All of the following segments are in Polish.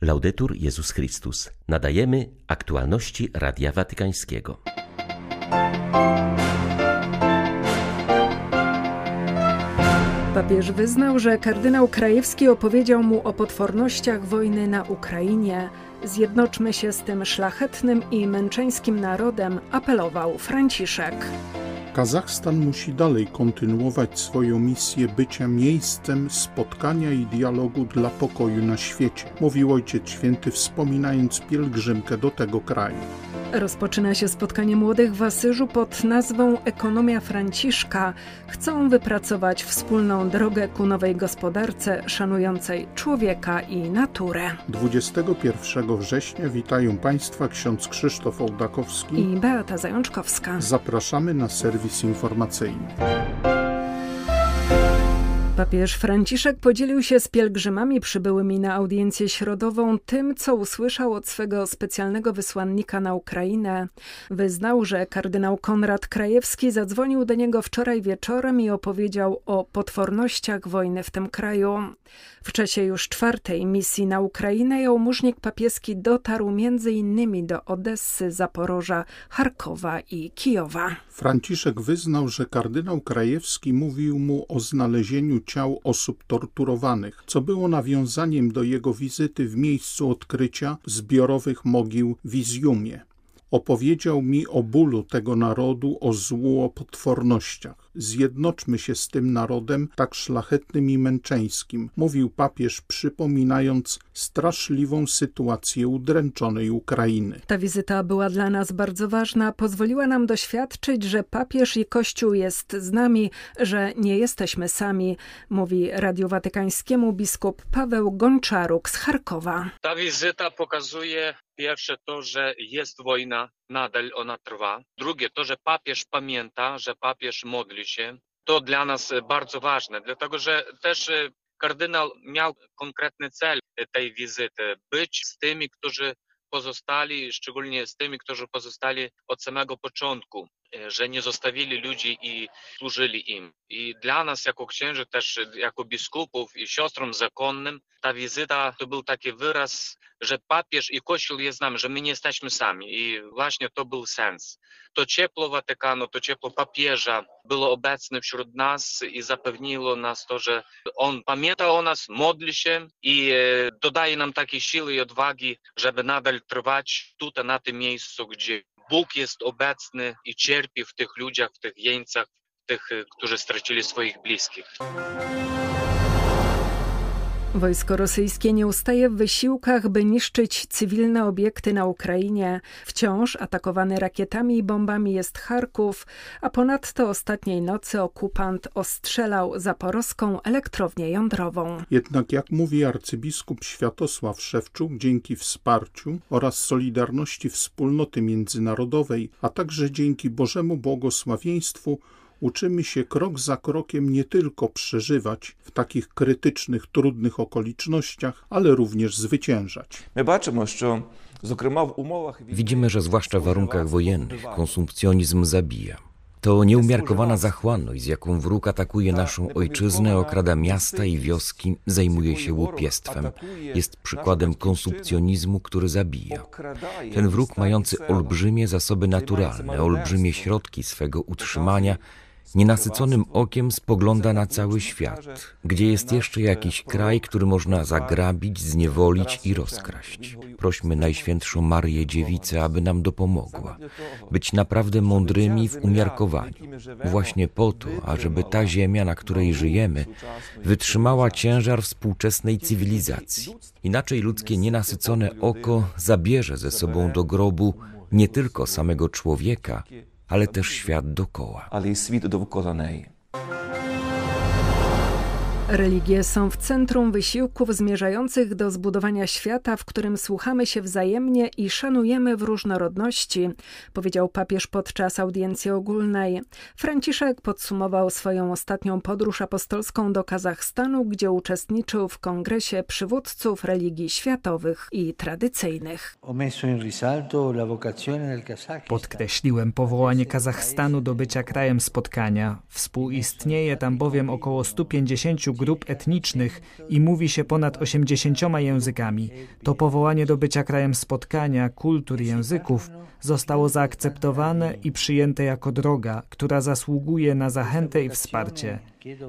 Laudetur Jezus Chrystus. Nadajemy aktualności Radia Watykańskiego. Papież wyznał, że kardynał Krajewski opowiedział mu o potwornościach wojny na Ukrainie. Zjednoczmy się z tym szlachetnym i męczeńskim narodem, apelował Franciszek. Kazachstan musi dalej kontynuować swoją misję bycia miejscem spotkania i dialogu dla pokoju na świecie, mówił Ojciec Święty wspominając pielgrzymkę do tego kraju. Rozpoczyna się spotkanie młodych w Asyżu pod nazwą Ekonomia Franciszka. Chcą wypracować wspólną drogę ku nowej gospodarce szanującej człowieka i naturę. 21 września witają Państwa ksiądz Krzysztof Ołdakowski i Beata Zajączkowska. Zapraszamy na serwis informacyjny. Papież Franciszek podzielił się z pielgrzymami przybyłymi na audiencję środową tym, co usłyszał od swego specjalnego wysłannika na Ukrainę. Wyznał, że kardynał Konrad Krajewski zadzwonił do niego wczoraj wieczorem i opowiedział o potwornościach wojny w tym kraju. W czasie już czwartej misji na Ukrainę jałmużnik papieski dotarł między innymi do Odessy, Zaporoża, Charkowa i Kijowa. Franciszek wyznał, że kardynał Krajewski mówił mu o znalezieniu ciał osób torturowanych, co było nawiązaniem do jego wizyty w miejscu odkrycia zbiorowych mogił w Izjumie. Opowiedział mi o bólu tego narodu, o złu, o potwornościach. Zjednoczmy się z tym narodem tak szlachetnym i męczeńskim, mówił papież, przypominając straszliwą sytuację udręczonej Ukrainy. Ta wizyta była dla nas bardzo ważna, pozwoliła nam doświadczyć, że papież i Kościół jest z nami, że nie jesteśmy sami, mówi Radiu Watykańskiemu biskup Paweł Gonczaruk z Charkowa. Ta wizyta pokazuje Pierwsze to, że jest wojna, nadal ona trwa. Drugie to, że papież pamięta, że papież modli się. To dla nas bardzo ważne, dlatego że też kardynał miał konkretny cel tej wizyty być z tymi, którzy pozostali, szczególnie z tymi, którzy pozostali od samego początku, że nie zostawili ludzi i służyli im. I dla nas, jako księży, też jako biskupów i siostrom zakonnym, ta wizyta to był taki wyraz, że papież i Kościół jest z nami, że my nie jesteśmy sami. I właśnie to był sens. To ciepło Watykanu, to ciepło papieża było obecne wśród nas i zapewniło nas to, że on pamięta o nas, modli się i dodaje nam takiej siły i odwagi, żeby nadal trwać tutaj, na tym miejscu, gdzie Bóg jest obecny i cierpi w tych ludziach, w tych jeńcach, w tych, którzy stracili swoich bliskich. Wojsko rosyjskie nie ustaje w wysiłkach, by niszczyć cywilne obiekty na Ukrainie. Wciąż atakowany rakietami i bombami jest Charków, a ponadto ostatniej nocy okupant ostrzelał zaporowską elektrownię jądrową. Jednak jak mówi arcybiskup Światosław Szewczuk, dzięki wsparciu oraz solidarności wspólnoty międzynarodowej, a także dzięki Bożemu błogosławieństwu uczymy się krok za krokiem nie tylko przeżywać w takich krytycznych, trudnych okolicznościach, ale również zwyciężać. Widzimy, że zwłaszcza w warunkach wojennych konsumpcjonizm zabija. To nieumiarkowana zachłanność, z jaką wróg atakuje naszą ojczyznę, okrada miasta i wioski, zajmuje się łupiestwem. Jest przykładem konsumpcjonizmu, który zabija. Ten wróg, mający olbrzymie zasoby naturalne, olbrzymie środki swego utrzymania, nienasyconym okiem spogląda na cały świat, gdzie jest jeszcze jakiś kraj, który można zagrabić, zniewolić i rozkraść. Prośmy Najświętszą Marię Dziewicę, aby nam dopomogła. Być naprawdę mądrymi w umiarkowaniu. Właśnie po to, ażeby ta ziemia, na której żyjemy, wytrzymała ciężar współczesnej cywilizacji. Inaczej ludzkie nienasycone oko zabierze ze sobą do grobu nie tylko samego człowieka, ale też świat. Ale świat dookoła niej. Religie są w centrum wysiłków zmierzających do zbudowania świata, w którym słuchamy się wzajemnie i szanujemy w różnorodności, powiedział papież podczas audiencji ogólnej. Franciszek podsumował swoją ostatnią podróż apostolską do Kazachstanu, gdzie uczestniczył w kongresie przywódców religii światowych i tradycyjnych. Podkreśliłem powołanie Kazachstanu do bycia krajem spotkania. Współistnieje tam bowiem około 150 grup etnicznych i mówi się ponad 80 językami. To powołanie do bycia krajem spotkania kultur i języków zostało zaakceptowane i przyjęte jako droga, która zasługuje na zachętę i wsparcie.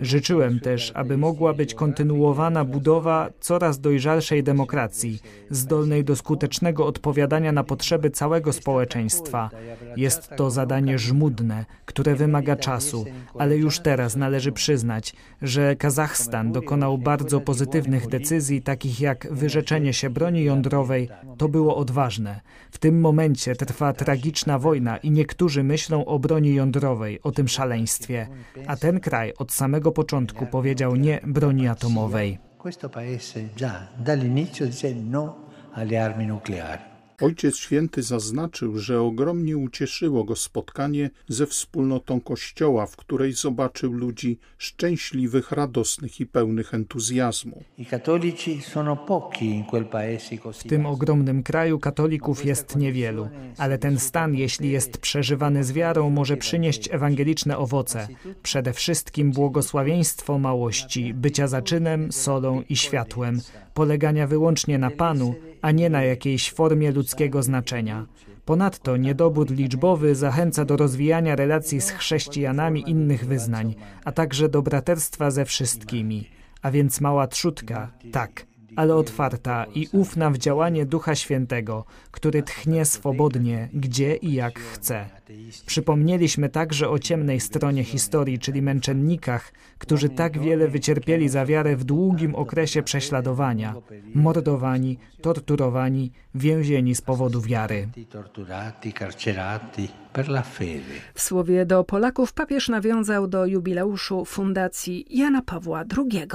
Życzyłem też, aby mogła być kontynuowana budowa coraz dojrzalszej demokracji, zdolnej do skutecznego odpowiadania na potrzeby całego społeczeństwa. Jest to zadanie żmudne, które wymaga czasu, ale już teraz należy przyznać, że Kazachstan dokonał bardzo pozytywnych decyzji, takich jak wyrzeczenie się broni jądrowej. To było odważne. W tym momencie trwa tragiczna wojna i niektórzy myślą o broni jądrowej, o tym szaleństwie. A ten kraj od samego początku powiedział nie broni atomowej. Questo paese già dall'inizio dice no alle armi nucleari. Ojciec Święty zaznaczył, że ogromnie ucieszyło go spotkanie ze wspólnotą Kościoła, w której zobaczył ludzi szczęśliwych, radosnych i pełnych entuzjazmu. W tym ogromnym kraju katolików jest niewielu, ale ten stan, jeśli jest przeżywany z wiarą, może przynieść ewangeliczne owoce. Przede wszystkim błogosławieństwo małości, bycia zaczynem, solą i światłem, polegania wyłącznie na Panu, a nie na jakiejś formie ludzkiego znaczenia. Ponadto niedobór liczbowy zachęca do rozwijania relacji z chrześcijanami innych wyznań, a także do braterstwa ze wszystkimi. A więc mała trzutka, tak, ale otwarta i ufna w działanie Ducha Świętego, który tchnie swobodnie, gdzie i jak chce. Przypomnieliśmy także o ciemnej stronie historii, czyli męczennikach, którzy tak wiele wycierpieli za wiarę w długim okresie prześladowania, mordowani, torturowani, więzieni z powodu wiary. W słowie do Polaków papież nawiązał do jubileuszu Fundacji Jana Pawła II.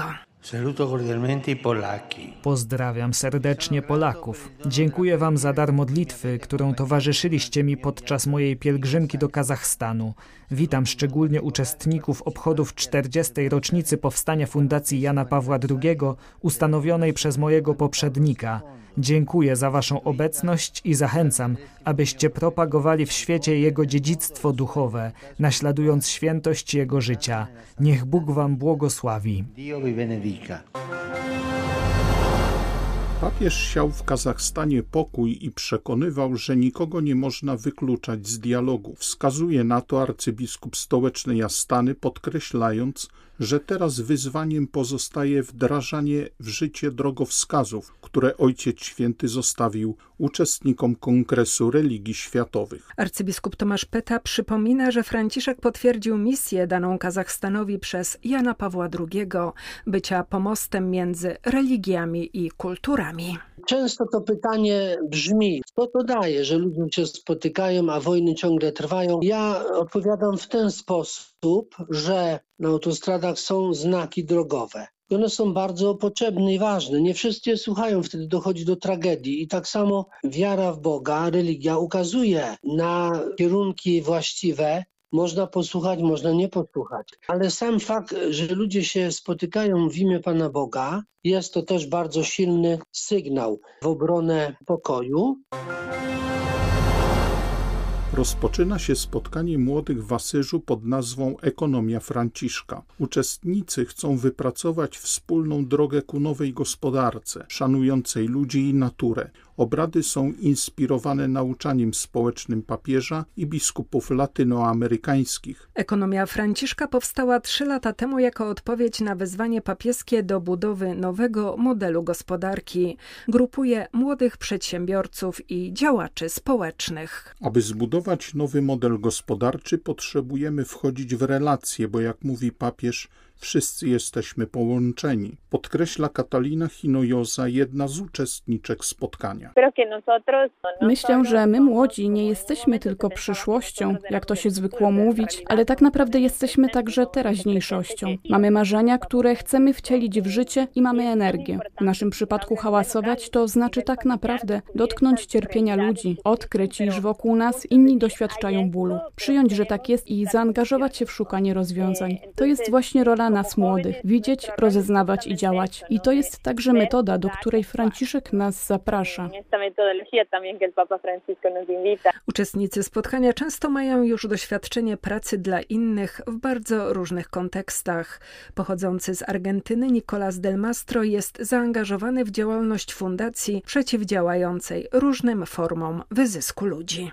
Pozdrawiam serdecznie Polaków. Dziękuję Wam za dar modlitwy, którą towarzyszyliście mi podczas mojej pielgrzymki do Kazachstanu. Witam szczególnie uczestników obchodów 40. rocznicy powstania Fundacji Jana Pawła II, ustanowionej przez mojego poprzednika. Dziękuję za Waszą obecność i zachęcam, abyście propagowali w świecie Jego dziedzictwo duchowe, naśladując świętość Jego życia. Niech Bóg Wam błogosławi. Papież siał w Kazachstanie pokój i przekonywał, że nikogo nie można wykluczać z dialogu. Wskazuje na to arcybiskup stołeczny Astany, podkreślając, że teraz wyzwaniem pozostaje wdrażanie w życie drogowskazów, które Ojciec Święty zostawił uczestnikom Kongresu Religii Światowych. Arcybiskup Tomasz Peta przypomina, że Franciszek potwierdził misję daną Kazachstanowi przez Jana Pawła II bycia pomostem między religiami i kulturami. Często to pytanie brzmi, co to daje, że ludzie się spotykają, a wojny ciągle trwają? Ja odpowiadam w ten sposób, że na autostradach są znaki drogowe. I one są bardzo potrzebne i ważne. Nie wszyscy słuchają, wtedy dochodzi do tragedii. I tak samo wiara w Boga, religia ukazuje na kierunki właściwe, można posłuchać, można nie posłuchać. Ale sam fakt, że ludzie się spotykają w imię Pana Boga, jest to też bardzo silny sygnał w obronę pokoju. Rozpoczyna się spotkanie młodych w Asyżu pod nazwą Ekonomia Franciszka. Uczestnicy chcą wypracować wspólną drogę ku nowej gospodarce, szanującej ludzi i naturę. Obrady są inspirowane nauczaniem społecznym papieża i biskupów latynoamerykańskich. Ekonomia Franciszka powstała trzy lata temu jako odpowiedź na wezwanie papieskie do budowy nowego modelu gospodarki. Grupuje młodych przedsiębiorców i działaczy społecznych. Aby zbudować nowy model gospodarczy, potrzebujemy wchodzić w relacje, bo jak mówi papież, Wszyscy jesteśmy połączeni, podkreśla Katalina Hinojoza, jedna z uczestniczek spotkania. Myślę, że my młodzi nie jesteśmy tylko przyszłością, jak to się zwykło mówić, ale tak naprawdę jesteśmy także teraźniejszością. Mamy marzenia, które chcemy wcielić w życie i mamy energię. W naszym przypadku hałasować to znaczy tak naprawdę dotknąć cierpienia ludzi, odkryć, iż wokół nas inni doświadczają bólu, przyjąć, że tak jest i zaangażować się w szukanie rozwiązań. To jest właśnie rola nas młodych, widzieć, rozeznawać i działać. I to jest także metoda, do której Franciszek nas zaprasza. Uczestnicy spotkania często mają już doświadczenie pracy dla innych w bardzo różnych kontekstach. Pochodzący z Argentyny Nicolas Del Mastro jest zaangażowany w działalność fundacji przeciwdziałającej różnym formom wyzysku ludzi.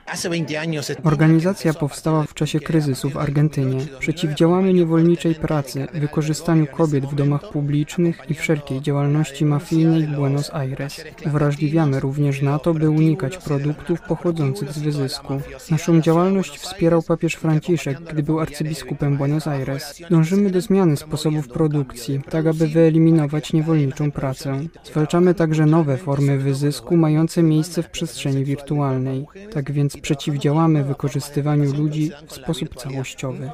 Organizacja powstała w czasie kryzysu w Argentynie. Przeciwdziałamy niewolniczej pracy, wykorzystaniu kobiet w domach publicznych i wszelkiej działalności mafijnej w Buenos Aires. Uwrażliwiamy również na to, by unikać produktów pochodzących z wyzysku. Naszą działalność wspierał papież Franciszek, gdy był arcybiskupem Buenos Aires. Dążymy do zmiany sposobów produkcji, tak aby wyeliminować niewolniczą pracę. Zwalczamy także nowe formy wyzysku mające miejsce w przestrzeni wirtualnej. Tak więc przeciwdziałamy wykorzystywaniu ludzi w sposób całościowy.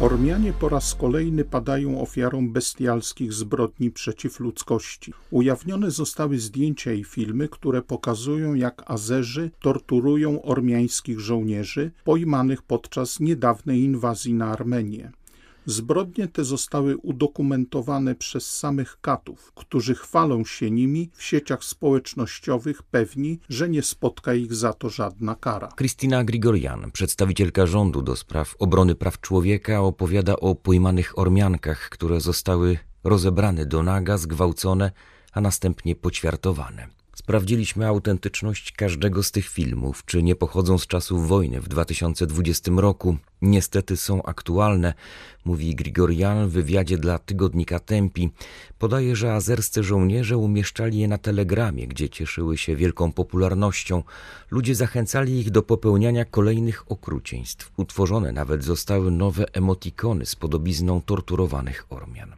Ormianie po raz kolejny padają ofiarą bestialskich zbrodni przeciw ludzkości. Ujawnione zostały zdjęcia i filmy, które pokazują, jak Azerzy torturują ormiańskich żołnierzy pojmanych podczas niedawnej inwazji na Armenię. Zbrodnie te zostały udokumentowane przez samych katów, którzy chwalą się nimi w sieciach społecznościowych, pewni, że nie spotka ich za to żadna kara. Kristina Grigorian, przedstawicielka rządu do spraw obrony praw człowieka, opowiada o pojmanych Ormiankach, które zostały rozebrane do naga, zgwałcone, a następnie poćwiartowane. Sprawdziliśmy autentyczność każdego z tych filmów, czy nie pochodzą z czasów wojny w 2020 roku. Niestety są aktualne, mówi Grigorian w wywiadzie dla tygodnika Tempi. Podaje, że azerscy żołnierze umieszczali je na telegramie, gdzie cieszyły się wielką popularnością. Ludzie zachęcali ich do popełniania kolejnych okrucieństw. Utworzone nawet zostały nowe emotikony z podobizną torturowanych Ormian.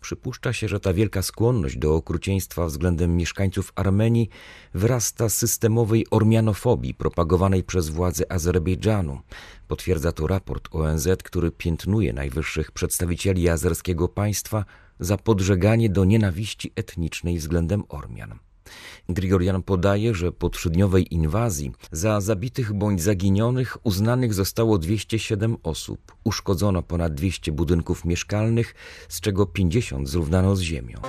Przypuszcza się, że ta wielka skłonność do okrucieństwa względem mieszkańców Armenii wyrasta z systemowej ormianofobii propagowanej przez władze Azerbejdżanu. Potwierdza to raport ONZ, który piętnuje najwyższych przedstawicieli azerskiego państwa za podżeganie do nienawiści etnicznej względem Ormian. Grigorian podaje, że po trzydniowej inwazji za zabitych bądź zaginionych uznanych zostało 207 osób. Uszkodzono ponad 200 budynków mieszkalnych, z czego 50 zrównano z ziemią.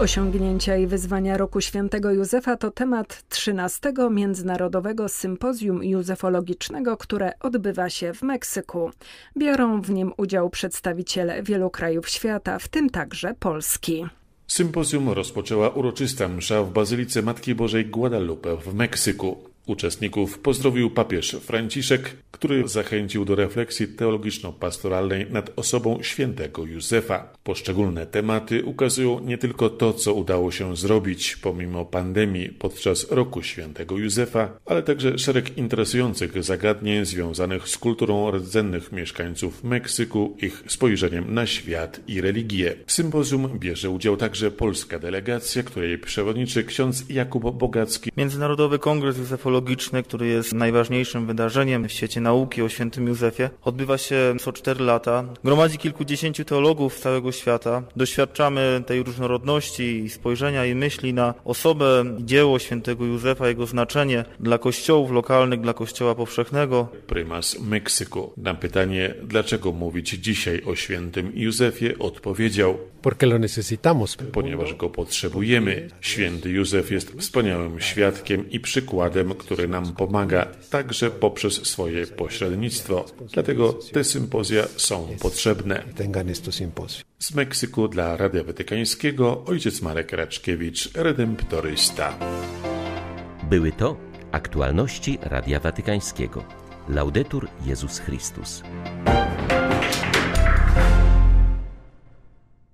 Osiągnięcia i wyzwania roku świętego Józefa to temat 13 Międzynarodowego Sympozjum Józefologicznego, które odbywa się w Meksyku. Biorą w nim udział przedstawiciele wielu krajów świata, w tym także Polski. Sympozjum rozpoczęła uroczysta msza w Bazylice Matki Bożej Guadalupe w Meksyku. Uczestników pozdrowił papież Franciszek, który zachęcił do refleksji teologiczno-pastoralnej nad osobą świętego Józefa. Poszczególne tematy ukazują nie tylko to, co udało się zrobić pomimo pandemii podczas roku świętego Józefa, ale także szereg interesujących zagadnień związanych z kulturą rdzennych mieszkańców Meksyku, ich spojrzeniem na świat i religię. W sympozjum bierze udział także polska delegacja, której przewodniczy ksiądz Jakub Bogacki. Międzynarodowy Kongres Józefologiczny teologiczny, który jest najważniejszym wydarzeniem w świecie nauki o świętym Józefie, odbywa się co cztery lata. Gromadzi kilkudziesięciu teologów z całego świata. Doświadczamy tej różnorodności i spojrzenia i myśli na osobę i dzieło świętego Józefa, jego znaczenie dla kościołów lokalnych, dla kościoła powszechnego. Prymas Meksyku na pytanie, dlaczego mówić dzisiaj o świętym Józefie, odpowiedział: Ponieważ go potrzebujemy. Święty Józef jest wspaniałym świadkiem i przykładem, który nam pomaga także poprzez swoje pośrednictwo. Dlatego te sympozja są potrzebne. Z Meksyku dla Radia Watykańskiego ojciec Marek Raczkiewicz, redemptorysta. Były to aktualności Radia Watykańskiego. Laudetur Jezus Chrystus.